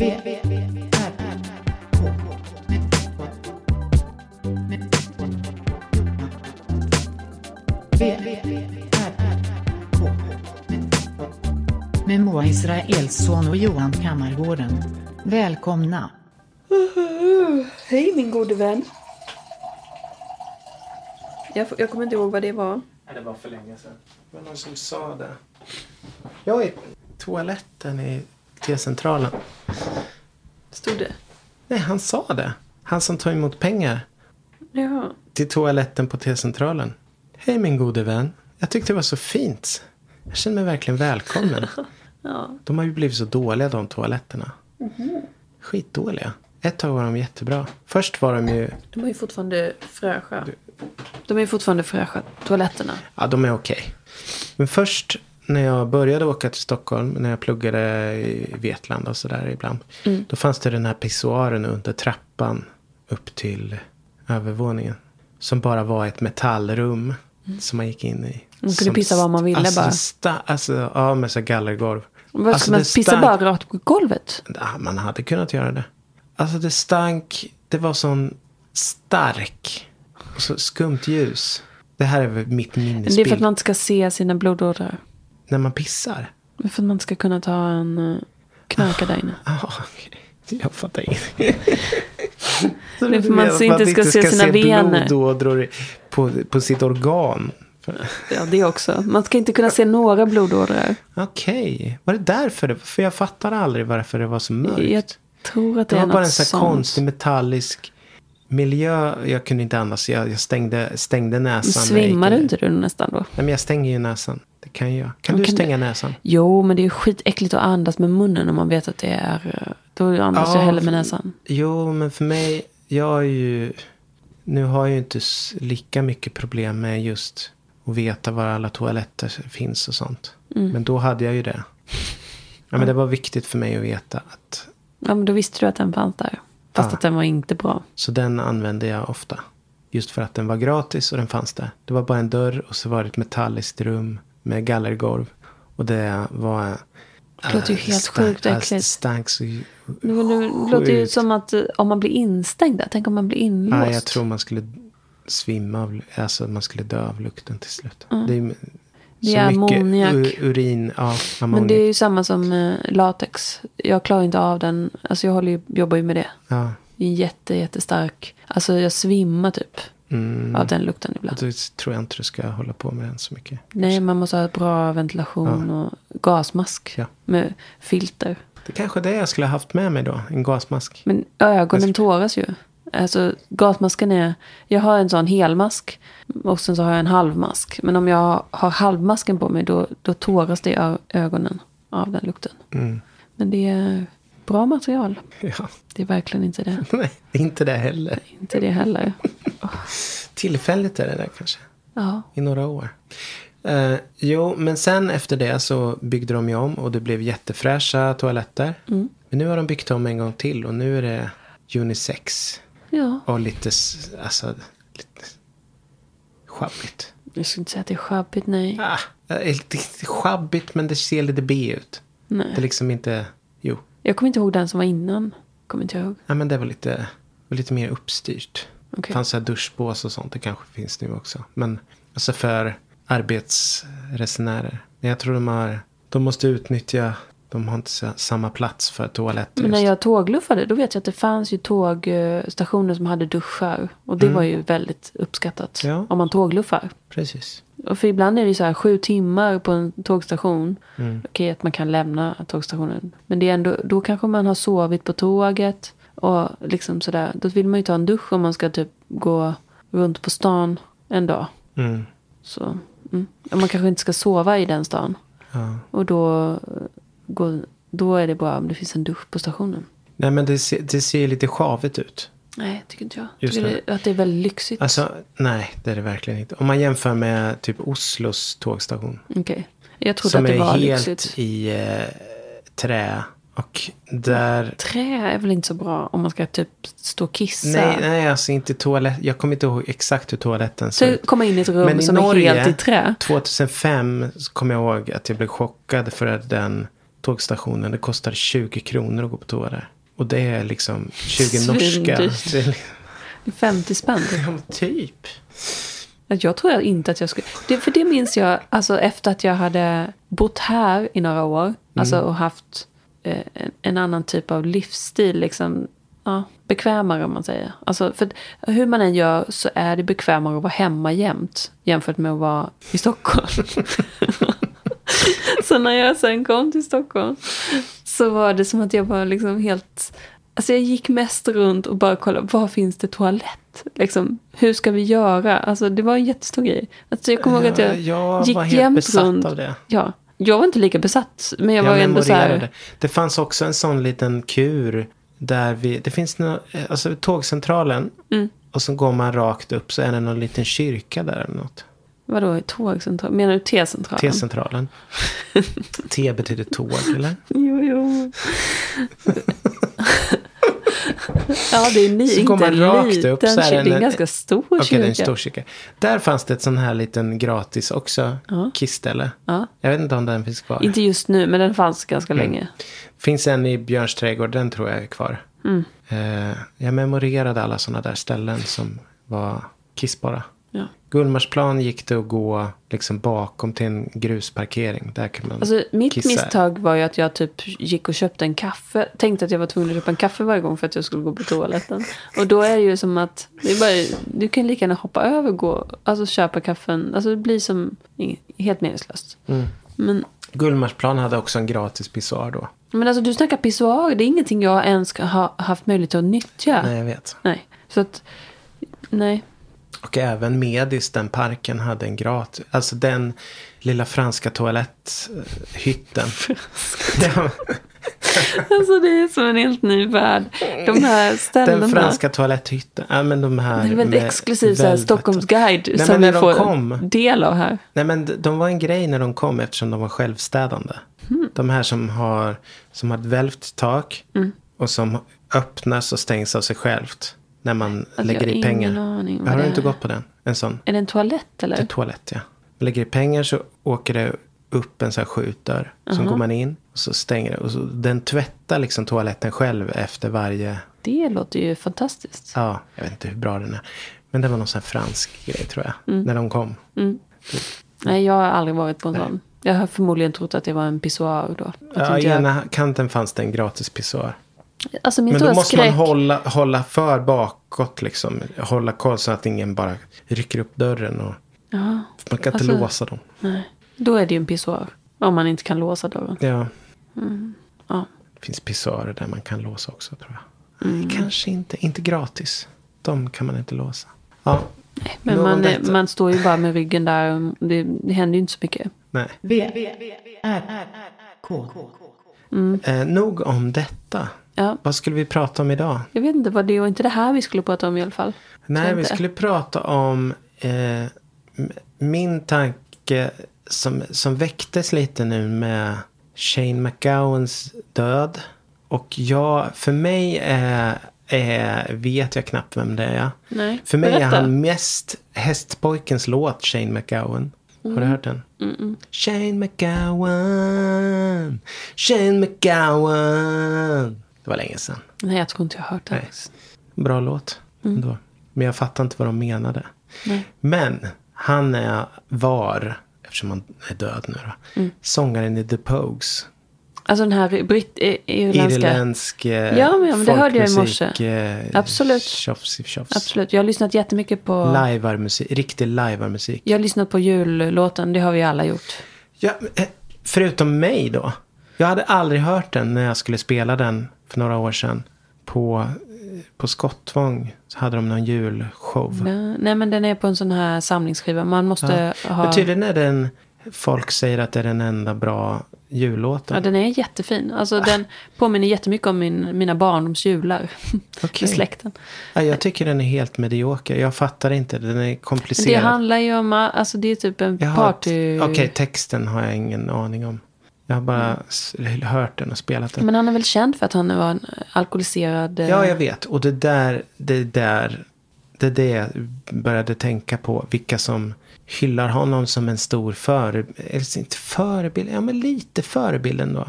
Med Moa Israelsson och Johan Kammargården. Välkomna. Hej min gode vän. Jag, jag kommer inte ihåg vad det var. Det var för länge sedan. Det var någon som sa det. Jag är i toaletten i T-centralen. Stod det? Nej, han sa det. Han som tar emot pengar Ja. till toaletten på T-centralen. Hej min gode vän. Jag tyckte det var så fint. Jag känner mig verkligen välkommen. ja. De har ju blivit så dåliga de toaletterna. Skitdåliga. Ett tag var de jättebra. Först var de ju, De är ju fortfarande fräscha. De är ju fortfarande fräscha, toaletterna. ja de är okej. Men först när jag började åka till Stockholm, när jag pluggade i Vetlanda och sådär ibland. Då fanns det den här pissoaren under trappan upp till övervåningen. Som bara var ett metallrum som man gick in i. Man kunde Som pissa var man ville alltså, bara. Sta- alltså, ja, med så gallergolv. Vad Alltså, man pissa bara rakt på golvet? Ja, man hade kunnat göra det. Alltså det stank. Det var sån stark. Och så skumt ljus. Det här är mitt Men det är minnesbild. för att man inte ska se sina blodådror. När man pissar. För att man ska kunna ta en uh, knarka där inne. Ja, okej. Jag fattar ingenting. Så Det är för du man att inte ska se sina vener. blodådror på, på sitt organ. Ja, det också. Man ska inte kunna se några blodådror. Okej. Var det därför? Det, för jag fattar aldrig varför det var så mörkt. Jag tror att det, Det är var bara en sån sånt. konstig metallisk miljö. Jag kunde inte andas. Jag, jag stängde, stängde näsan. Svimmade in. inte du nästan då? Nej, men jag stänger ju näsan. Det kan jag. Kan Men du kan stänga näsan? Jo, men det är skitäckligt att andas med munnen om man vet att det är... eh, Då andas Ja, jag hellre med för- näsan. Jo, men för mig. Jag är ju. Nu har jag ju inte lika mycket problem med just att veta var alla toaletter finns och sånt. Mm. Men då hade jag ju det. Ja, men det var viktigt för mig att veta att. Ja, men då visste du att den fanns där. Fast Ja. att den var inte bra. Så den använde jag ofta. Just för att den var gratis och den fanns där. Det var bara en dörr och så var det ett metalliskt rum med gallergolv. Och det var... Det låter ju äh, helt stank- sjukt äckligt. äh, stank så Nu, nu låter det ju som att eh, om man blir instängd där. Tänk om man blir inlåst. Nej, jag tror man skulle svimma av, alltså man skulle dö av lukten till slut. Det är, Det är ammoniak. urin, ja, Men ammoniak. det är ju samma som eh, latex. Jag klarar inte av den. Alltså jag håller ju, jobbar ju med det. Ja, Det jätte, jättestark. Alltså jag svimmar typ mm, av den lukten ibland. då tror jag inte du ska hålla på med den så mycket. Nej, man måste ha bra ventilation och gasmask Ja. med filter. Det kanske är det jag skulle ha haft med mig då, en gasmask. Men ögonen tåras ju. Alltså gasmasken är, jag har en sån helmask och sen så har jag en halvmask. Men om jag har halvmasken på mig då, då tåras det i ögonen av den lukten. Mm. Men det är bra material. Ja, Det är verkligen inte det. nej, inte det heller. Inte det heller. Tillfälligt är det där kanske. Ja. I några år. Eh, jo, men sen efter det så byggde de ju om och det blev jättefräscha toaletter. Mm. Men nu har de byggt om en gång till och nu är det unisex. Ja. Och lite, alltså, lite sjabbigt. Jag skulle inte säga att det är sjabbigt, nej. Ah, eh, lite sjabbigt men det ser lite B ut. Det är nej. liksom inte, jo. Jag kommer inte ihåg den som var innan. Kommer inte jag ihåg. Ja, men det var lite, var lite mer uppstyrt. Okej. Det fanns så här duschbås och sånt. Det kanske finns nu också. Men alltså för arbetsresenärer. Men jag tror de har, de måste utnyttja, de har inte sa- samma plats för toaletter. Men när jag tågluffade då vet jag att det fanns ju tågstationer som hade duschar. Och det var ju väldigt uppskattat. Mm. Ja. Om man tågluffar. Precis. Och för ibland är det ju så här sju timmar på en tågstation. Mm. Okej att man kan lämna tågstationen. Men det är ändå, då kanske man har sovit på tåget. Och liksom sådär. Då vill man ju ta en dusch om man ska typ gå runt på stan en dag. Mm. Så mm. Man kanske inte ska sova i den stan. Ja. Och då, går, då är det bra om det finns en dusch på stationen. Nej men det ser, det ser lite sjavigt ut. Nej, tycker inte jag. Just tycker det. att det är väldigt lyxigt. Alltså nej det är det verkligen inte. Om man jämför med typ Oslos tågstation. Okej. Jag trodde Som att det är var helt lyxigt. i eh, trä. Och där Trä är väl inte så bra om man ska typ stå och kissa. Nej, nej, alltså inte toalett. Jag kommer inte ihåg exakt hur toaletten ser ut. komma in i ett rum Men som Norge, är helt i trä. 2005 så kommer jag ihåg att jag blev chockad för att den tågstationen. Det kostar 20 kronor att gå på toa där. Och det är liksom 20 Svindyrt. norska. Det är liksom- Det är 50 spänn. Ja, typ. Jag tror inte att jag skulle... Det, för det minns jag, alltså efter att jag hade bott här i några år. Alltså och haft en, en annan typ av livsstil. Liksom, ja, bekvämare om man säger. Alltså, för hur man än gör så är det bekvämare att vara hemma jämt. Jämfört med att vara i Stockholm. så när jag sen kom till Stockholm. Så var det som att jag var liksom helt... Alltså jag gick mest runt och bara kollade, var finns det toalett? Liksom, hur ska vi göra? Alltså det var en jättestor grej. Alltså jag kommer ihåg att jag, Eh, jag gick var helt jämt besatt runt. av det. Ja, jag var inte lika besatt. Men jag var Jag ändå så här. Det fanns också en sån liten kur. Där vi, det finns nå, alltså tågcentralen. Mm. Och så går man rakt upp så är det någon liten kyrka där eller något. Vadå, tågcentral? Menar du T-centralen? T-centralen. T betyder tåg eller? Jo, jo. ja, det är ni, Så inte man rakt liten upp så är kyrka. en en- ganska stor Okej, kyrka. en stor kyrka. Där fanns det ett sån här liten gratis också. Ja. Kissställe. Ja. Jag vet inte om den finns kvar. Inte just nu, men den fanns ganska Mm. länge. Finns en i Björns trädgård, den tror jag är kvar. Mm. Eh, jag memorerade alla sådana där ställen som var kissbara. Gullmarsplan gick det att gå liksom bakom till en grusparkering. Där kan man Alltså, mitt kissa. misstag var ju att jag typ gick och köpte en kaffe. Tänkte att jag var tvungen att köpa en kaffe varje gång för att jag skulle gå på toaletten. Och då är det ju som att det är bara, du kan lika gärna hoppa över gå, alltså köpa kaffen. Alltså det blir som helt meningslöst. Mm. Men, Gullmarsplan hade också en gratis pissoar då. men alltså du snackar pissoar, det är ingenting jag ens ska ha haft möjlighet att nyttja. Nej, jag vet. Nej. Så att, nej. Och även Medis, den parken, hade en gratis. Alltså den lilla franska toaletthytten. Alltså det är som en helt ny värld. De här ställena. den franska toaletthytten. Ja, men de här det är väldigt exklusivt så här. Stockholms guide som vi får kom- del av här. Nej men de var en grej när de kom eftersom de var självstädande. Hmm. De här som har, som har ett välvt tak. Mm. Och som öppnas och stängs av sig självt. När man Alltså, lägger jag har i ingen pengar. aning vad har du det inte är. gått på den? En sån? Är det en toalett eller? Till toalett ja. Man lägger i pengar så åker det upp en sån här skjutdörr. Så går man in och så stänger det. Och så, den tvättar liksom toaletten själv efter varje. Det låter ju fantastiskt. Ja, jag vet inte hur bra den är. Men det var någon sån här fransk grej tror jag. Mm. När de kom. Nej, jag har aldrig varit på en sån. Jag har förmodligen trott att det var en pissoar då. Att Ja, I jag... ena kanten fanns det en gratis pissoar. Alltså min Men då måste skräck. man hålla, hålla för bakåt liksom. Hålla koll så att ingen bara rycker upp dörren. Och, Ja, man kan inte Alltså- låsa dem. nej. Då är det ju en pissoar. Om man inte kan låsa dörren. Ja, Ja. det finns pissoarer där man kan låsa också tror jag. Mm. Nej, kanske inte. Inte gratis. De kan man inte låsa. Ja, Men nog om man, detta. man står ju bara med ryggen där. Det, det händer ju inte så mycket. nej. V, R, K. Eh, nog om detta. Ja, Vad skulle vi prata om idag? jag vet inte vad det var inte det här vi skulle prata om i alla fall. Nej, vi skulle prata om eh, min tanke som, som väcktes lite nu med Shane McGowans död. Och jag, för mig är, är, vet jag knappt vem det är. Nej, För mig är berätta. han mest hästpojkens låt, Shane McGowan. Har du hört den? Mm-mm. Shane McGowan, Shane McGowan. Det var länge sedan. Nej, jag tror inte jag har hört det. Nej. Bra låt. Ändå. Men jag fattar inte vad de menade. Nej. Men han är, var, eftersom han är död nu då, sångaren i The Pogues. Alltså den här britt, irländska. Irländsk eh, Ja, men- men det hörde jag i morse. eh, Absolut. Tjofs, tjofs. Absolut, jag har lyssnat jättemycket på... Livearmusik, riktig livearmusik. Jag har lyssnat på jullåten, det har vi alla gjort. Ja, eh, förutom mig då. Jag hade aldrig hört den när jag skulle spela den för några år sedan. På, på Skottvång så hade de någon julshow. Nej, nej, men den är på en sån här samlingsskiva. Man måste ha... Men tydligen är den, folk säger att det är den enda bra jullåten. Ja, den är jättefin. Alltså den påminner jättemycket om min, mina barndoms jular. Okej. Med släkten. Ja, jag tycker den är helt medioker. Jag fattar inte, den är Det komplicerad. handlar ju om, alltså det är typ en Jag party... Okej, texten har jag ingen aning om. Jag har bara s- hört den och spelat den. Men han är väl känd för att han var en alkoholiserad... eh, Ja, jag vet. Och det där, det där, det är det jag började tänka på. Vilka som hyllar honom som en stor förebild. Eller inte förebild, ja men lite förebild ändå.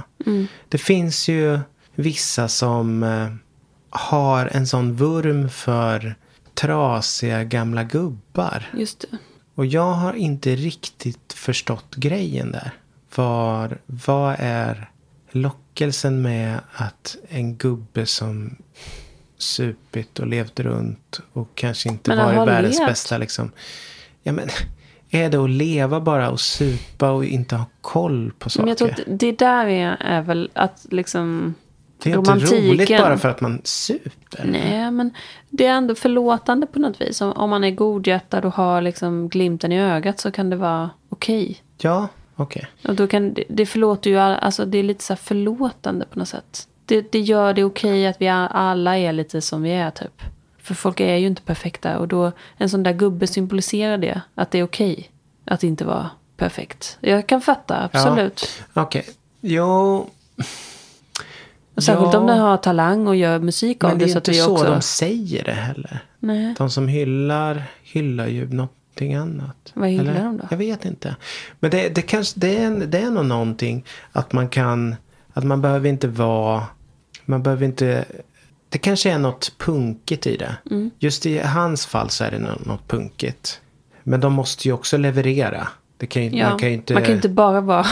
Det finns ju vissa som eh, har en sån vurm för trasiga gamla gubbar. Just det. Och jag har inte riktigt förstått grejen där. Var, vad är lockelsen med att en gubbe som supit och levt runt och kanske inte Men varit världens levt. bästa liksom. Ja men, är det att leva bara och supa och inte ha koll på saker? Men jag tror att det där är, är väl att liksom... det är inte romantiken- roligt bara för att man super. Nej, men det är ändå förlåtande på något vis. Om, om man är godhjärtad och har liksom glimten i ögat så kan det vara okej. Ja, okej. Och då kan det, det förlåter ju, all, alltså det är lite så här förlåtande på något sätt. Det, det gör det okej att vi alla är lite som vi är typ. För folk är ju inte perfekta och då, en sån där gubbe symboliserar det. Att det är okej att inte vara perfekt. Jag kan fatta, absolut. Okej. Jo, Och särskilt Ja. om den har talang och gör musik av men det det. är så inte så också... de säger det heller. Nej. De som hyllar, hyllar ju någonting annat. Vad hyllar Eller? de då? Jag vet inte. Men det, det, kanske, det, är, det är nog någonting att man kan, att man behöver inte vara, man behöver inte, det kanske är något punkigt i det. Mm. Just i hans fall så är det nå- något punkigt. Men de måste ju också leverera. Det kan ju, Ja, man kan ju inte, man kan inte bara vara...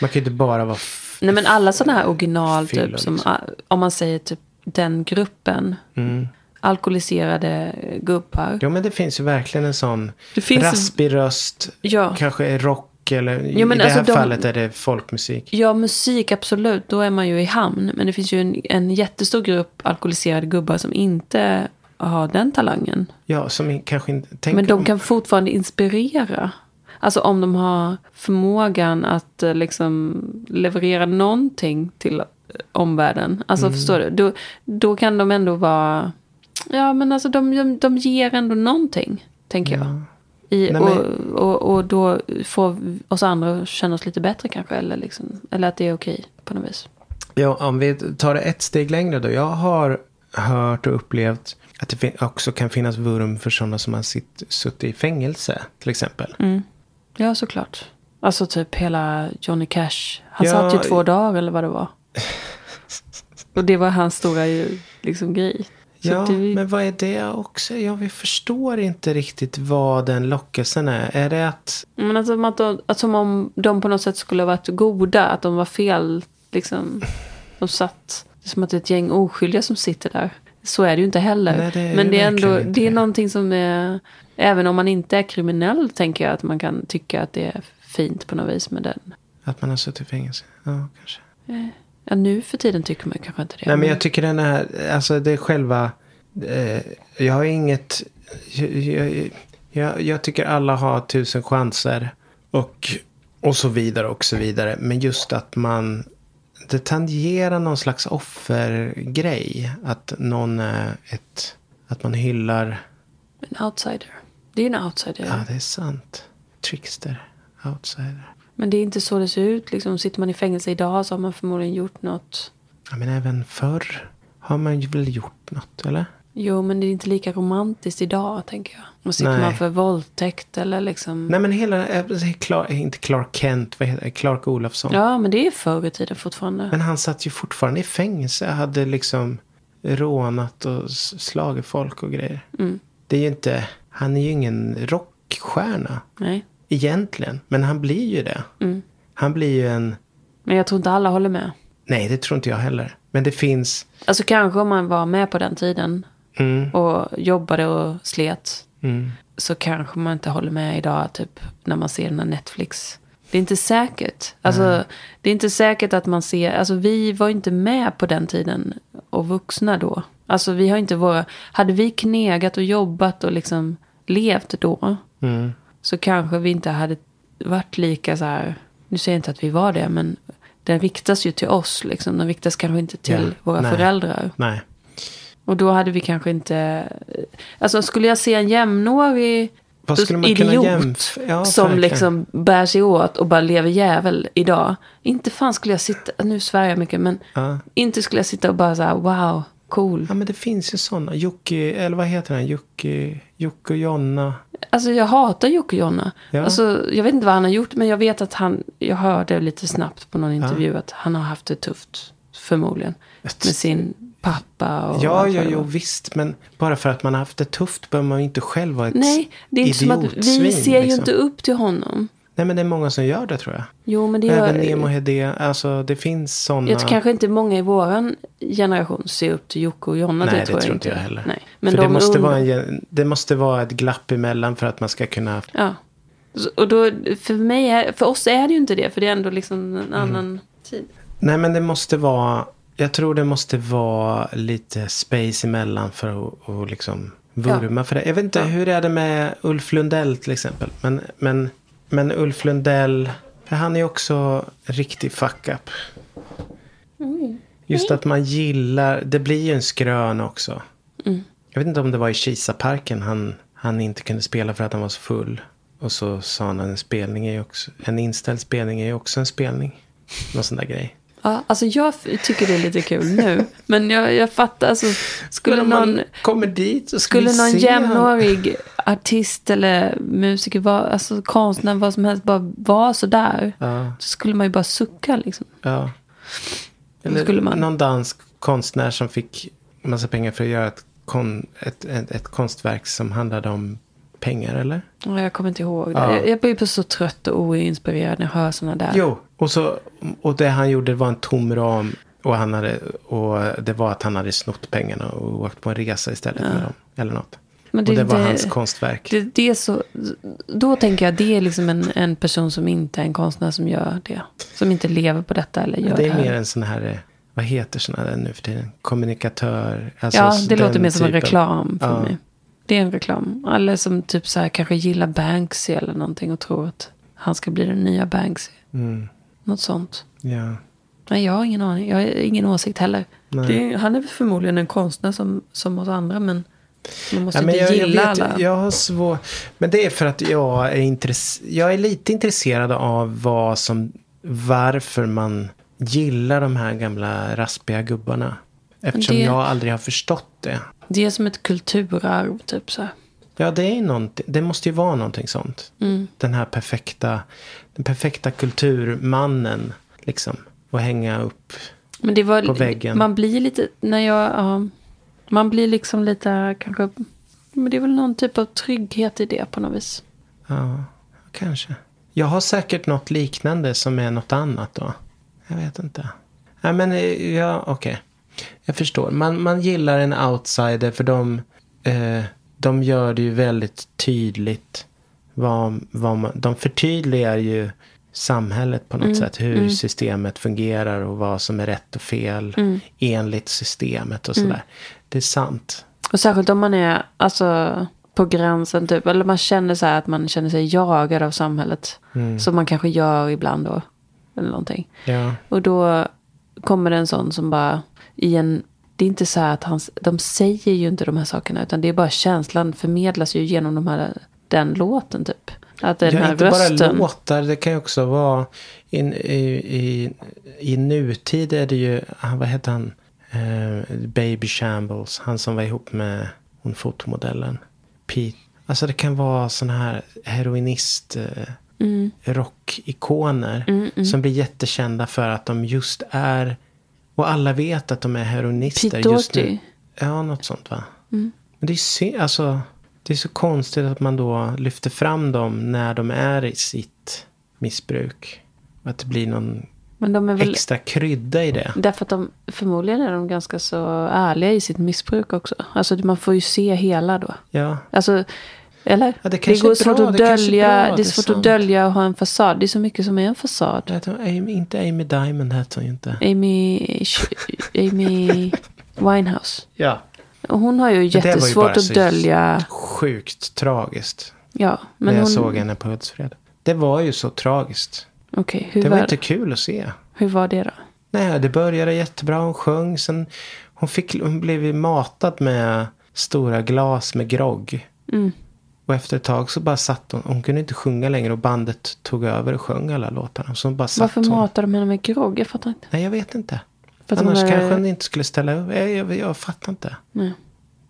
man kan ju inte bara vara Nej men alla sådana här original typ som liksom. om man säger typ den gruppen. Mm. Alkoholiserade gubbar. Jo men det finns ju verkligen en sån raspig röst. Ja. Kanske rock eller Jo, men i det här alltså de- fallet är det folkmusik. Ja, musik absolut. Då är man ju i hamn. Men det finns ju en, en jättestor grupp alkoholiserade gubbar som inte har den talangen. Ja, som kanske inte... Tänk Men de om- kan fortfarande inspirera. Alltså om de har förmågan att eh, liksom leverera någonting till omvärlden. Alltså Mm. förstår du? Då, då kan de ändå vara... Ja men alltså de, de, de ger ändå någonting. Tänker jag. I, Nej, och, och, och då får oss andra känna oss lite bättre kanske. Eller, liksom, eller att det är okej på något vis. Ja, om vi tar det ett steg längre då. Jag har hört och upplevt att det också kan finnas vurm för sådana som har sitt, suttit i fängelse, till exempel. Mm. Ja såklart. Alltså typ hela Johnny Cash. Han Ja, satt ju två dagar eller vad det var. Och det var hans stora ju, liksom, grej. Ja, det, men vad är det också? Ja, vi förstår inte riktigt vad den lockelsen är. Är det att... men alltså, som att de, att som om de på något sätt skulle ha varit goda. Att de var fel. Liksom. De satt. Det är som att det är ett gäng oskyldiga som sitter där. Så är det ju inte heller. Nej, det men det är ändå inte det är någonting som är... Även om man inte är kriminell tänker jag att man kan tycka att det är fint på något vis med den. Att man har suttit i fängelse? Ja, kanske. Ja, nu för tiden tycker man kanske inte det. Nej, men jag tycker den är... Alltså det är själva... Eh, jag har inget... Jag, jag, jag, jag tycker alla har tusen chanser. Och, och så vidare och så vidare. Men just att man... Det tangerar någon slags offergrej. Att någon är ett... Att man hyllar... En outsider. Det är en outsider. Ja, det är sant. Trickster. Outsider. Men det är inte så det ser ut. Liksom, sitter man i fängelse idag så har man förmodligen gjort något. Ja, men även förr har man ju väl gjort något, eller? Jo, men det är inte lika romantiskt idag, tänker jag. Och sitter Nej. man för våldtäkt eller liksom... Nej, men hela... eh, Clark, inte Clark Kent, vad heter? Clark Olofsson. Ja, men det är förr i tiden fortfarande. Men han satt ju fortfarande i fängelse. Hade liksom rånat och slagit folk och grejer. Mm. Det är ju inte... Han är ju ingen rockstjärna. Nej. Egentligen. Men han blir ju det. Mm. Han blir ju en... Men jag tror inte alla håller med. Nej, det tror inte jag heller. Men det finns... Alltså kanske om man var med på den tiden Mm, och jobbade och slet. mm. Så kanske man inte håller med idag, typ när man ser den här Netflix. Det är inte säkert. Alltså, det är inte säkert att man ser... Alltså vi var inte med på den tiden och vuxna då. Alltså vi har inte våra... Hade vi knegat och jobbat och liksom levt då. Så kanske vi inte hade varit lika så här... Nu säger jag inte att vi var det, men den riktas ju till oss. Liksom. Den riktas kanske inte till Ja, våra nej. föräldrar. Nej. Och då hade vi kanske inte... Alltså skulle jag se en jämnårig idiot? Ja, som verkligen. liksom bär sig åt och bara lever jävel idag. Inte fan skulle jag sitta, nu svär jag mycket, men Ja. inte skulle jag sitta och bara så här, wow, cool. Ja, men det finns ju sådana. Jocke, eller vad heter han? Jocke, Jocke och Jonna. Alltså jag hatar Jocke Jonna. Ja. Alltså, jag vet inte vad han har gjort, men jag vet att han, jag hörde lite snabbt på någon intervju att han har haft det tufft, förmodligen. Med sin pappa och Ja, ja, jo visst. Men bara för att man har haft det tufft behöver man ju inte själv vara ett Nej, det är inte som att vi ser ju liksom. inte upp till honom. Nej, men det är många som gör det tror jag. Jo, men det gör... Även Nemo Hedé. Alltså det finns sådana. Jag tror kanske inte många i våran generation ser upp till Jocke och Jonna. Nej, det tror jag tror inte. jag heller. Nej. Men för det de måste, unga- vara en, det måste vara ett glapp emellan för att man ska kunna... Ja. Och då, för mig, är, för oss är det ju inte det. För det är ändå liksom Mm. en annan tid. Nej, men det måste vara... Jag tror det måste vara lite space emellan för att, att liksom vurma för det. Jag vet inte, Ja. hur är det med Ulf Lundell till exempel? Men, men, men Ulf Lundell, för han är också riktig fuck up. Just att man gillar, det blir ju en skrön också. Jag vet inte om det var i Kisaparken han, han inte kunde spela för att han var så full. Och så sa han en spelning är också, en inställd spelning är ju också en spelning. Någon sån där grej. Ja, alltså jag tycker det är lite kul nu. Men jag, jag fattar, alltså, skulle någon, kommer dit så skulle någon jämnårig artist eller musiker, vara, alltså konstnär, vad som helst, bara vara sådär. Ja, Så skulle man ju bara sucka liksom. ja. Eller skulle man- någon dansk konstnär som fick massa pengar för att göra ett, kon, ett, ett, ett konstverk som handlade om pengar, eller? Ja, Jag kommer inte ihåg det. Ja. Jag, jag blir så trött och oinspirerad när jag hör sådana där. Jo, och, så, och det han gjorde var en tom ram. Och, han hade, och det var att han hade snott pengarna och åkt på en resa istället med dem. Eller något. Men och det var det- hans konstverk. Det, det är så, då tänker jag det är liksom en, en person som inte är en konstnär som gör det. Som inte lever på detta eller gör det det, är mer en sån här, eh, vad heter såna där nu för tiden? Kommunikatör. Alltså Ja, det låter mer som en reklam för Ja. mig. Det är en reklam. Alla som typ så här kanske gillar Banksy eller någonting och tror att han ska bli den nya Banksy. Mm, Något sånt. ja. Nej, jag har ingen aning. Jag har ingen åsikt heller. Det är, han är förmodligen en konstnär som, som oss andra, men man måste Ja, men inte jag, jag, gilla vet, alla. jag har svår... Men det är för att jag är, intress... jag är lite intresserad av vad som... Varför man gillar de här gamla raspiga gubbarna. Eftersom det- jag aldrig har förstått det. Det är som ett kulturarv, typ så här. Ja, det är någonting. Det måste ju vara någonting sånt. Mm. Den här perfekta... Den perfekta kulturmannen. Liksom. Och hänga upp. Men det var, På väggen. Man blir lite, när jag, ja, man blir liksom lite kanske, men det är väl någon typ av trygghet i det på något vis. Ja, kanske. Jag har säkert något liknande som är något annat då. Jag vet inte. Nej, men eh, ja, okej. Jag förstår. Man, man gillar en outsider för de, eh, de gör det ju väldigt tydligt. Vad, vad man, de förtydligar ju samhället på något Mm, sätt. Hur systemet fungerar och vad som är rätt och fel Mm. enligt systemet och sådär. Det är sant. Och särskilt om man är alltså, på gränsen typ, eller man känner så här att man känner sig jagad av samhället. Som man kanske gör ibland då. Eller någonting. Ja. Och då kommer det en sån som bara i en... Det är inte så här att han, de säger ju inte de här sakerna. Utan det är bara känslan förmedlas ju genom de här, den låten typ. Att den ja, här inte rösten. bara låtar. Det kan ju också vara in, i, i, i nutid är det ju, ah, vad heter han? Eh, Baby Shambles. Han som var ihop med hon fotomodellen. Pete. Alltså det kan vara såna här heroinist eh, Mm. rockikoner. Som blir jättekända för att de just är. Och alla vet att de är heroinister Pete just nu. Doherty. Ja, något sånt va? Men det är, sy- alltså, det är så konstigt att man då lyfter fram dem när de är i sitt missbruk. Att det blir någon extra krydda i det. Därför att de, förmodligen är de ganska så ärliga i sitt missbruk också. Alltså man får ju se hela då. Ja, Alltså, eller? Ja, det kanske går svårt bra, att det dölja, bra, det är det är svårt sant. att dölja och ha en fasad. Det är så mycket som är en fasad. det heter, Amy, inte Amy Diamond hette hon ju inte. Amy, Amy Winehouse. Ja. Hon har ju det var ju jättesvårt att dölja. Sjukt tragiskt. Ja, men när jag hon... såg henne på Hultsfred. Det var ju så tragiskt. Okej, hur, Det var, var inte kul att se. hur var det då? Nej, det började jättebra. Hon sjöng. Sen hon, fick, hon blev matad med stora glas med grogg. Mm. Och efter ett tag så bara satt hon. Hon kunde inte sjunga längre och bandet tog över och sjöng alla låtarna. Så hon bara satt Varför hon. matar de henne med grogg? Jag fattar inte. Nej, jag vet inte. För att hon Annars är- kanske hon inte skulle ställa upp. Jag, jag, jag fattar inte. Nej.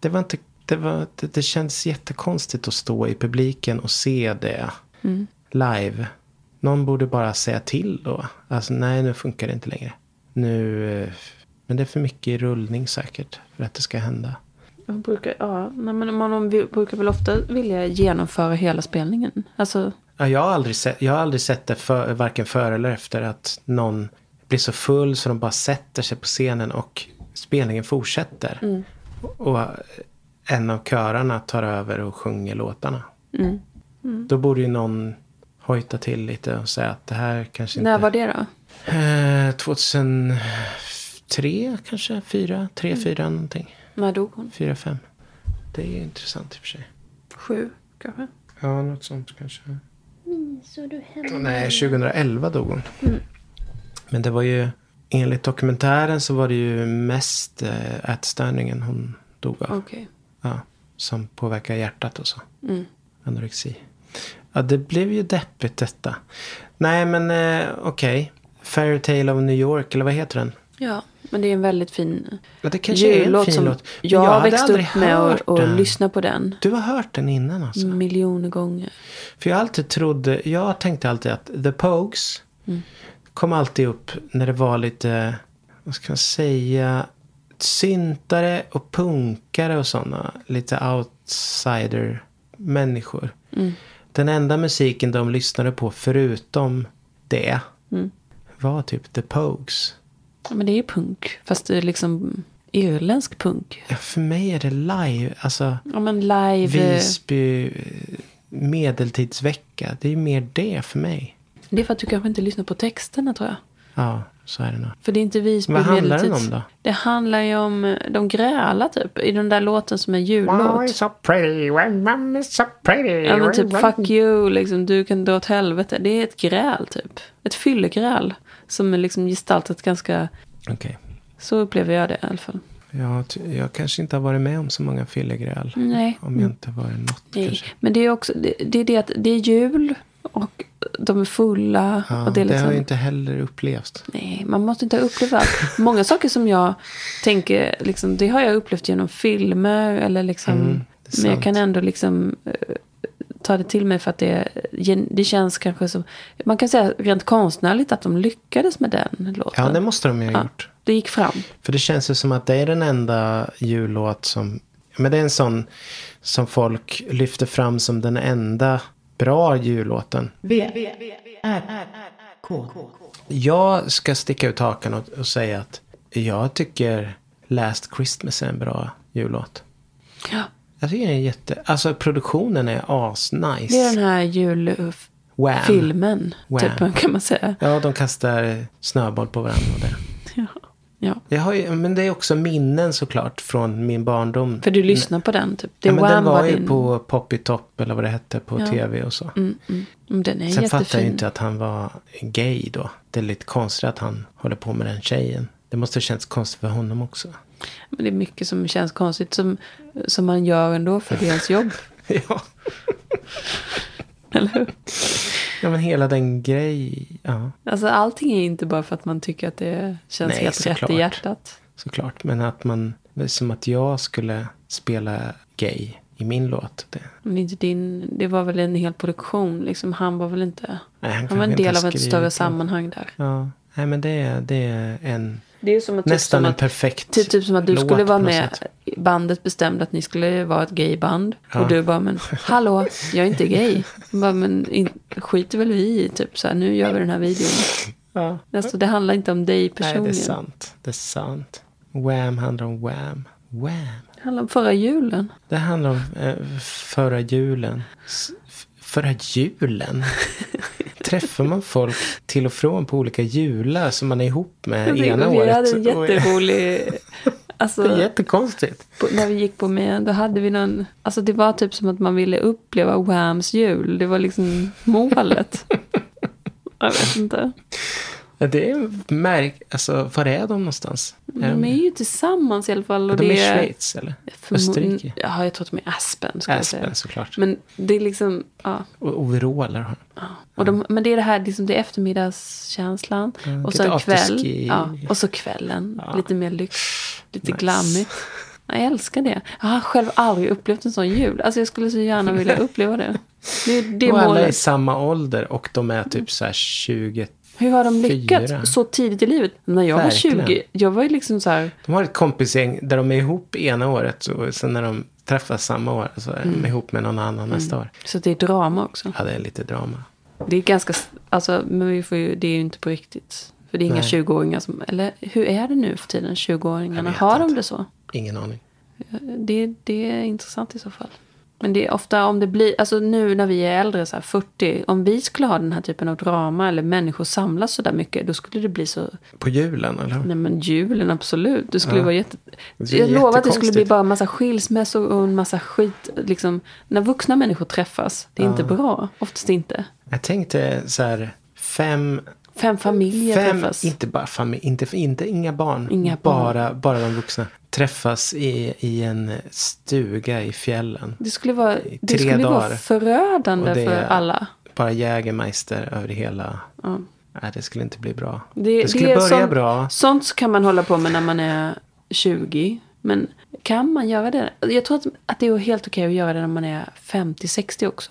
Det var inte, det, var, det, det kändes jättekonstigt att stå i publiken och se det live. Någon borde bara säga till då. Alltså nej, nu funkar det inte längre. Nu, eh, men det är för mycket i rullning säkert för att det ska hända. Man brukar, ja, nej, men man brukar väl ofta vilja genomföra hela spelningen. Alltså, Ja, jag, har aldrig sett, jag har aldrig sett det för, varken före eller efter att någon blir så full så de bara sätter sig på scenen och spelningen fortsätter. Och en av körarna tar över och sjunger låtarna. Då borde ju någon hojta till lite och säga att det här kanske inte... när var det då? Eh, 2003 kanske? Fyra? Tre, fyra någonting. När dog hon? Fyra, fem. Det är ju intressant i och för sig. Sju kanske? Ja, något sånt kanske. Så du hemma? Nej, 2011 dog hon. Men det var ju, enligt dokumentären så var det ju mest äh, ätstörningen hon dog av. Okej. Ja, som påverkar hjärtat och så. Anorexi. Ja, det blev ju deppigt detta. Nej, men eh, okej. Fairy Tale of New York, eller vad heter den? Ja, men det är en väldigt fin Ja, det kanske är en jullåt fin som låt. Men jag, hade växte upp med och, hört och den. lyssnade på den Du har hört den innan alltså? miljoner gånger. För jag alltid trodde, jag tänkte alltid att The Pogues kom alltid upp när det var lite, vad ska man säga, syntare och punkare och sådana. Lite outsider människor. Den enda musiken de lyssnade på förutom det var typ The Pogues. Ja, men det är punk, fast det är liksom irländsk punk. Ja, för mig är det live, alltså Ja, men live. eh, Visby eh, medeltidsvecka. Det är ju mer det för mig. Det är för att du kanske inte lyssnar på texterna tror jag. Ja, så är det nog. För det är inte Visby Vad handlar den om då? Det handlar ju om, eh, de grälar typ. I den där låten som är jullåt. so pretty mom is so pretty. Ja men typ fuck you, liksom, du kan dra åt helvete. Det är ett gräl typ. Ett fyllegräl. Som är liksom gestaltat ganska, Okej. så upplever jag det i alla fall. Jag, jag kanske inte har varit med om så många fyllegräl. Nej. Om jag inte varit något Nej. kanske. Men det är också, det, det är det att det är jul och de är fulla. Ja, och det det, är liksom, har jag inte heller upplevt. Nej, man måste inte ha upplevt allt. Många saker som jag tänker, liksom, det har jag upplevt genom filmer. Eller liksom, Mm, det men jag kan ändå liksom eh, ta det till mig för att det, det känns kanske som... Man kan säga rent konstnärligt att de lyckades med den låten. Ja, det måste de ju ha Ja, gjort. det gick fram. För det känns ju som att det är den enda jullåt som... Men det är en sån som folk lyfter fram som den enda bra jullåten. V, R, K. Jag ska sticka ut hakan och, och säga att jag tycker Last Christmas är en bra jullåt. Ja, Jag tycker den är jätte... Alltså produktionen är asnice. det är den här julfilmen, typ, kan man säga. Ja, de kastar snöboll på varandra och det. Ja. ja. Jag har ju, men det är också minnen såklart från min barndom. För du lyssnar på den, typ. Det ja, men den var ju din... på Poppy Top eller vad det hette på Ja. tv och så. Mm. Mm, Den är Sen jättefin. fattar jag ju inte att han var gay då. Det är lite konstigt att han håller på med den tjejen. Det måste ha känts konstigt för honom också. Men det är mycket som känns konstigt som, som man gör ändå för deras jobb. ja. Eller hur? Ja, men hela den grej. Ja, Alltså allting är inte bara för att man tycker att det känns Nej, helt rätt såklart. i hjärtat. såklart. Men att man, som att jag skulle spela gay i min låt. Det, Men inte din, det var väl en hel produktion. Liksom, han var väl inte... Nej, han han var en del av ett större sammanhang där. ja. Nej, men det är, det är en... Det är som att, Nästan typ som en att, perfekt typ, typ som att du låt skulle vara med. Bandet bestämde att ni skulle vara ett gayband. Ja. Och du bara, men hallå, jag är inte gay. Bara, men in, skiter väl vi i, typ så här, nu gör vi den här videon. Ja. Alltså det handlar inte om dig Nej, personligen. det är sant. Det är sant. Wham handlar om Wham. Wham. Det handlar om förra julen. Det handlar om eh, förra julen. S- f- Förra julen? Träffar man folk till och från på olika jular som man är ihop med Vi- ena vi året? hade en jätterolig... Alltså, Det är jättekonstigt. på, när vi gick på med, då hade vi någon... Alltså det var typ som att man ville uppleva Whams jul. Det var liksom målet. Jag vet inte. Ja, Det är märk... Alltså, var är de någonstans? De är ju tillsammans i alla fall. Och de är i Schweiz eller? Österrike? Ja, jag tror att de är Aspen. Aspen säga. såklart. Men det är liksom... Ja. Och overaller har. Och de, men det är det här, liksom, det är eftermiddagskänslan. och lite så en kväll. Ja, och så kvällen. Ja. Lite mer lyx. Lite Nice. glammigt. Jag älskar det. Jag har själv aldrig upplevt en sån jul. Alltså jag skulle så gärna vilja uppleva det. Det är det och alla är i målet. samma ålder och de är typ så här 20. Hur har de lyckats fyra. så tidigt i livet? När jag Verkligen. var 20, jag var ju liksom så här. De har ett kompisgäng där de är ihop ena året och sen när de träffas samma år så är Mm. de ihop med någon annan nästa år. Så det är drama också. Ja, det är lite drama. Det är ganska, alltså, men vi får ju, det är ju inte på riktigt. För det är inga Nej. 20-åringar som, eller hur är det nu för tiden, 20-åringarna? Jag vet Har de inte. det så? Ingen aning. Det, det är intressant i så fall. Men det är ofta om det blir, alltså nu när vi är äldre, så här 40, om vi skulle ha den här typen av drama eller människor samlas så där mycket, då skulle det bli så, På julen eller? nej men julen absolut, det skulle Ja. vara jätte... Jag lovar att det skulle bli bara en massa skilsmässor och en massa skit, liksom, när vuxna människor träffas, det är inte bra, oftast inte. Jag tänkte så här, fem, Fem familjer fem träffas. inte bara familj, inte, inte inga barn. Inga barn. Bara, bara de vuxna. Träffas i, i en stuga i fjällen. Det skulle vara, det skulle vara förödande det för alla. Bara Jägermeister över hela. Ja. Nej, det skulle inte bli bra. Det, Det skulle är börja sånt, bra. Sånt kan man hålla på med när man är 20. Men kan man göra det? Jag tror att, att det är helt okej att göra det när man är 50-60 också.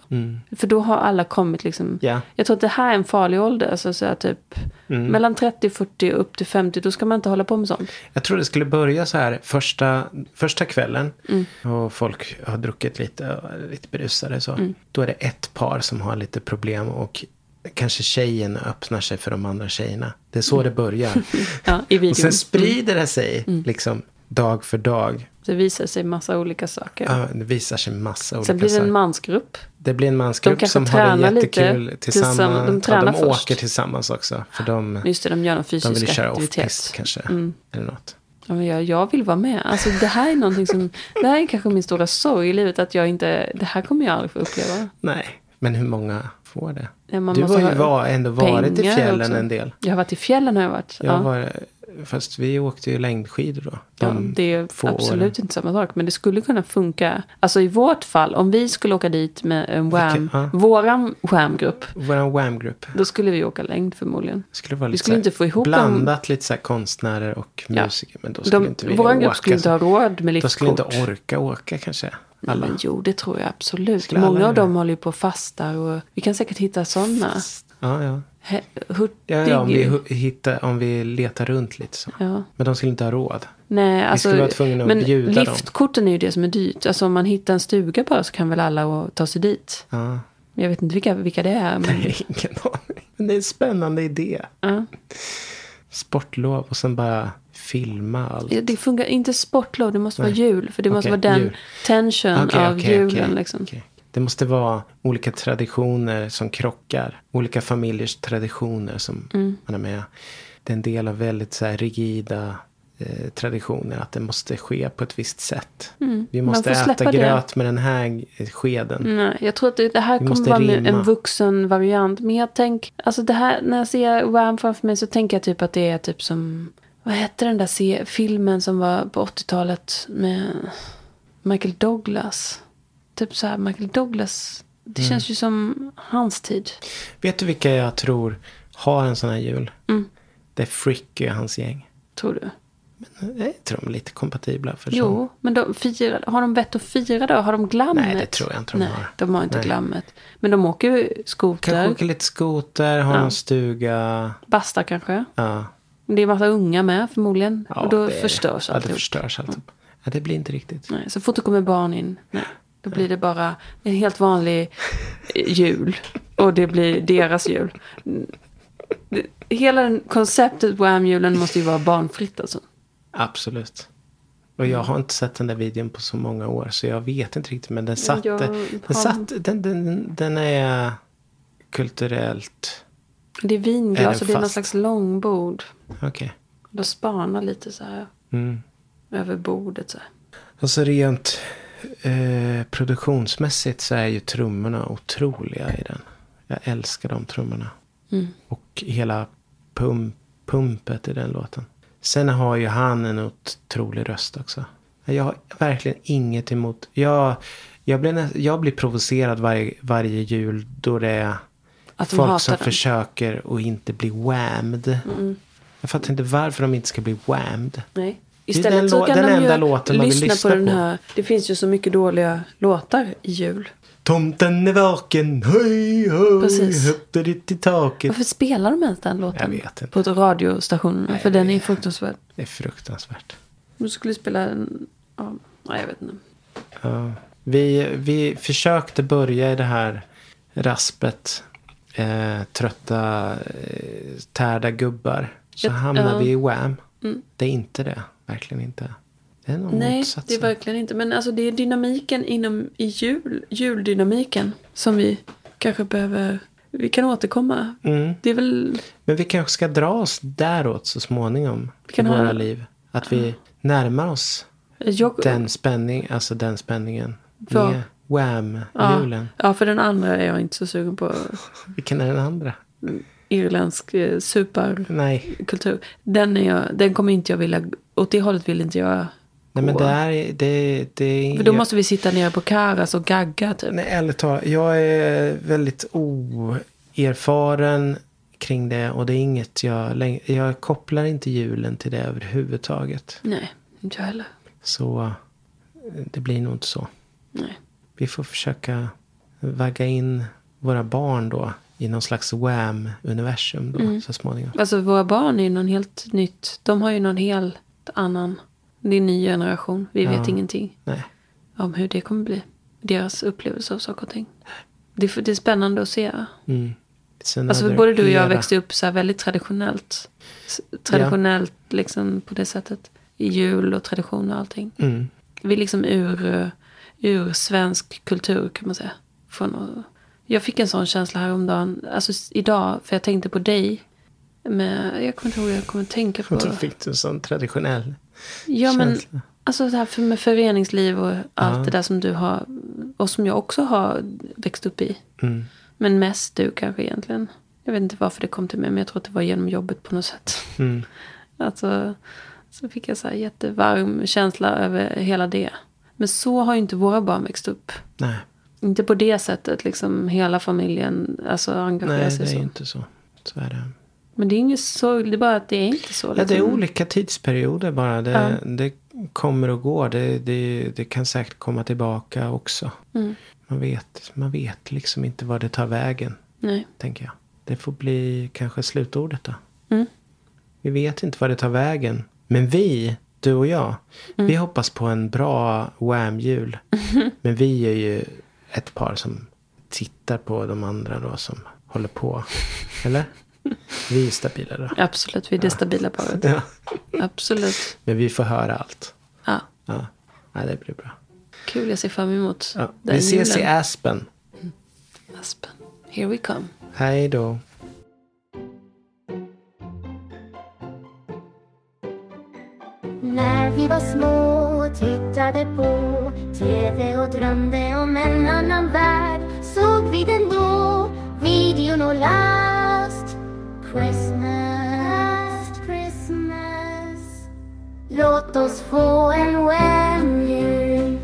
För då har alla kommit liksom. Mm. Ja. Jag tror att det här är en farlig ålder. Alltså så här, typ Mm. mellan 30, 40 upp till 50. Då ska man inte hålla på med sånt. Jag tror det skulle börja så här första, första kvällen. Mm. Och folk har druckit lite, och är lite berusade så. Mm. Då är det ett par som har lite problem. Och kanske tjejen öppnar sig för de andra tjejerna. Det är så det börjar. Ja, och sen sprider det sig Mm. liksom dag för dag. Det visar sig massa olika saker. Ja, det visar sig massa olika sen blir det en saker. mansgrupp. Det blir en mansgrupp som har det tränar lite jättekul tillsammans. tillsammans. De ja, tränar de först. åker tillsammans också. För de, Just det, de gör någon de vill fysisk köra aktivitet. off-pist kanske. Mm. Eller något. Ja, jag, jag vill vara med. Alltså, det här är någonting som... Det här är kanske min stora sorg i livet. Att jag inte... Det här kommer jag aldrig få uppleva. Nej, men hur många får det? Ja, du har ju var, ändå varit i fjällen också. en del. Jag har varit i fjällen har jag varit. Jag ja. var, fast vi åkte ju längdskidor då. Ja, De det är absolut åren. inte samma sak. Men det skulle kunna funka. Alltså i vårt fall, om vi skulle åka dit med en Wham, ja. våran Wham-grupp. Vår Wham-grupp. Då skulle vi åka längd förmodligen. Skulle vara Vi skulle inte få ihop en- blandat lite så konstnärer och Ja. musiker. Men då skulle De, inte vi våran åka. grupp skulle inte ha råd med Då skulle liftkort. inte orka åka kanske. Alla. men jo, det tror jag absolut. Skulle Många av dem håller ju på och fastar. Och vi kan säkert hitta sådana. Ja, ja. Hurtig. Ja, ja, om, vi hittar, om vi letar runt lite så. Ja. Men de skulle inte ha råd. Nej, alltså, skulle vara tvungna att men bjuda dem. liftkorten är ju det som är dyrt. Alltså om man hittar en stuga bara så kan väl alla ta sig dit. Ja. Jag vet inte vilka, vilka det är. Men, Ingen aning. Men det är en spännande idé. ja. Sportlov och sen bara filma allt. Ja, Det funkar inte sportlov, det måste vara Nej. jul. För det måste Okej, vara den jul. tension Okej, av okej, julen. liksom. Det måste vara olika traditioner som krockar. Olika familjers traditioner som Mm. man är med. Det är en del av väldigt så rigida eh, traditioner. Att det måste ske på ett visst sätt. Vi Mm. Man måste äta det. gröt med den här skeden. Nej, jag tror att det, det här Vi kommer vara en, rimma. en vuxen variant. Men jag tänker, alltså det här, när jag ser Wham framför mig så tänker jag typ att det är typ som, vad hette den där filmen som var på 80-talet med Michael Douglas. Typ så här, Michael Douglas, det Mm. känns ju som hans tid. Vet du vilka jag tror har en sån här jul? Mm. Det är Fricky och hans gäng. Tror du? Jag tror de är lite kompatibla. För. Jo, men de firar, har de vett att fira då? Har de glammet? Nej, det tror jag inte de Nej, har. de har inte Nej. glammet. Men de åker ju Kanske skoter, åka lite skoter, ha Ja. någon stuga. bastar kanske. Ja. Det är massa unga med förmodligen. Ja, och då det förstörs Ja, det alltihop. förstörs alltihop. Ja, det blir inte riktigt. Nej, så fort det kommer barn in, nej, då blir det bara en helt vanlig jul. Och det blir deras jul. Hela konceptet Wham-julen måste ju vara barnfritt alltså. Absolut. Och jag har inte sett den där videon på så många år. Så jag vet inte riktigt. Men den satte. jag Den, har- satt, den, den, den är kulturellt. Det är vinglas och det är någon slags långbord. Okej. Då spanar lite så här Mm. över bordet så här. Och så rent eh, produktionsmässigt så är ju trummorna otroliga i den. Jag älskar de trummorna. Mm. Och hela pump, pumpet i den låten. Sen har ju han en otrolig röst också. Jag har verkligen inget emot. Jag, jag, blir, jag blir provocerad varje, varje jul då det är Att folk som den. försöker att inte bli whammed. Mm. Jag fattar inte varför de inte ska bli whammed. Nej. Istället den så kan den de enda ju låten man vill lyssna på den här. Det finns ju så mycket dåliga låtar i jul. Tomten är vaken, höj, höj, Precis. höpte ditt i taket. Varför spelar de ens den låten? Jag vet inte. På ett radiostation. Nej, För den är fruktansvärd. Det är fruktansvärt. Du skulle spela en... Ja, nej, jag vet inte. Ja. Vi, vi försökte börja i det här raspet. Eh, trötta, eh, tärda gubbar. Så Jag- hamnar ja. vi i Wham. Mm. Det är inte det. Verkligen inte. Det är nog Nej, motsatsen. det är verkligen inte. Men alltså det är dynamiken inom i jul, juldynamiken som vi kanske behöver... Vi kan återkomma. Mm. Det är väl... Men vi kanske ska dra oss däråt så småningom. Vi kan i ha- våra liv. Att vi närmar oss Jag, den spänning, alltså den spänningen. Vad? Med ja, Wham-julen. ja, för den andra är jag inte så sugen på. Vilken är den andra? Irländsk eh, superkultur. Nej, Den, är jag, den kommer inte jag vilja... Åt det hållet vill inte jag Nej men det är, det, det För då måste vi sitta nere på Karas och gagga typ. Nej, ärligt talat. Jag är väldigt oerfaren kring det. Och det är inget jag... Jag kopplar inte julen till det överhuvudtaget. Nej, inte jag heller. Så eh, det blir nog inte så. Nej. Vi får försöka vagga in våra barn då i någon slags Wham-universum då Mm. så småningom. Alltså våra barn är ju någon helt nytt. De har ju någon helt annan. Det är en ny generation. Vi vet Ja. ingenting Nej. om hur det kommer bli. Deras upplevelse av saker och ting. Det är, det är spännande att se. Mm. Alltså både du och jag växte upp så här väldigt traditionellt. Traditionellt liksom på det sättet. I jul och tradition och allting. Mm. Vi är liksom ur, ur svensk kultur kan man säga. Från, jag fick en sån känsla häromdagen. Alltså idag, för jag tänkte på dig. Men jag kommer inte ihåg, jag kommer att tänka på. Då fick du en sån traditionell Ja men, känsla. alltså det här för med föreningsliv och allt Ja. det där som du har. Och som jag också har växt upp i. Mm. Men mest du kanske egentligen. Jag vet inte varför det kom till mig, men jag tror att det var genom jobbet på något sätt. Mm. Alltså, så fick jag så här jättevarm känsla över hela det. Men så har ju inte våra barn växt upp. Nej, Inte på det sättet, liksom hela familjen alltså, engagerar nej sig det är så. inte så. Så är det. Men det är inget sorg, det är bara att det är inte så. Ja, det är liksom. olika tidsperioder bara. Det, Ja. det kommer och går. Det, det, det kan säkert komma tillbaka också. Mm. Man, vet, man vet liksom inte var det tar vägen, Nej. tänker jag. Det får bli kanske slutordet då. Mm. Vi vet inte var det tar vägen. Men vi, du och jag, Mm. vi hoppas på en bra Wham-jul. Men vi är ju ett par som tittar på de andra då som håller på. Eller? Vi är stabila då. Absolut, vi är det stabila paret. Ja. Absolut. Men vi får höra allt. Ja, Ja, ja det blir bra. kul, jag ser fram emot Ja. den Vi ses i julen. Aspen. Aspen. Here we come. Hej då. När vi var små och tittade på TV och drömde om en annan värld såg vi den då, videon och last Christmas, Christmas. Låt oss få en Wham-jul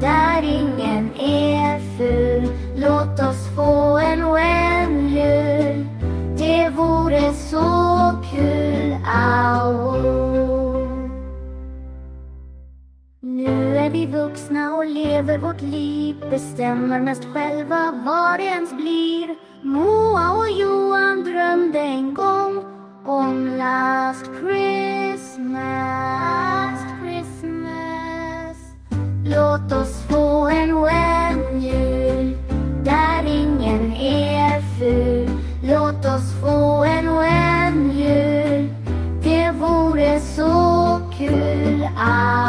där ingen är ful. Låt oss få en Wham-jul det vore så kul, au. Nu är vi vuxna och lever vårt liv. Bestämmer mest själva vad det ens blir. Moa och Johan drömde en gång om last Christmas. Christmas. Låt oss få en vän jul där ingen är ful. Låt oss få en vän jul. Det vore så kul att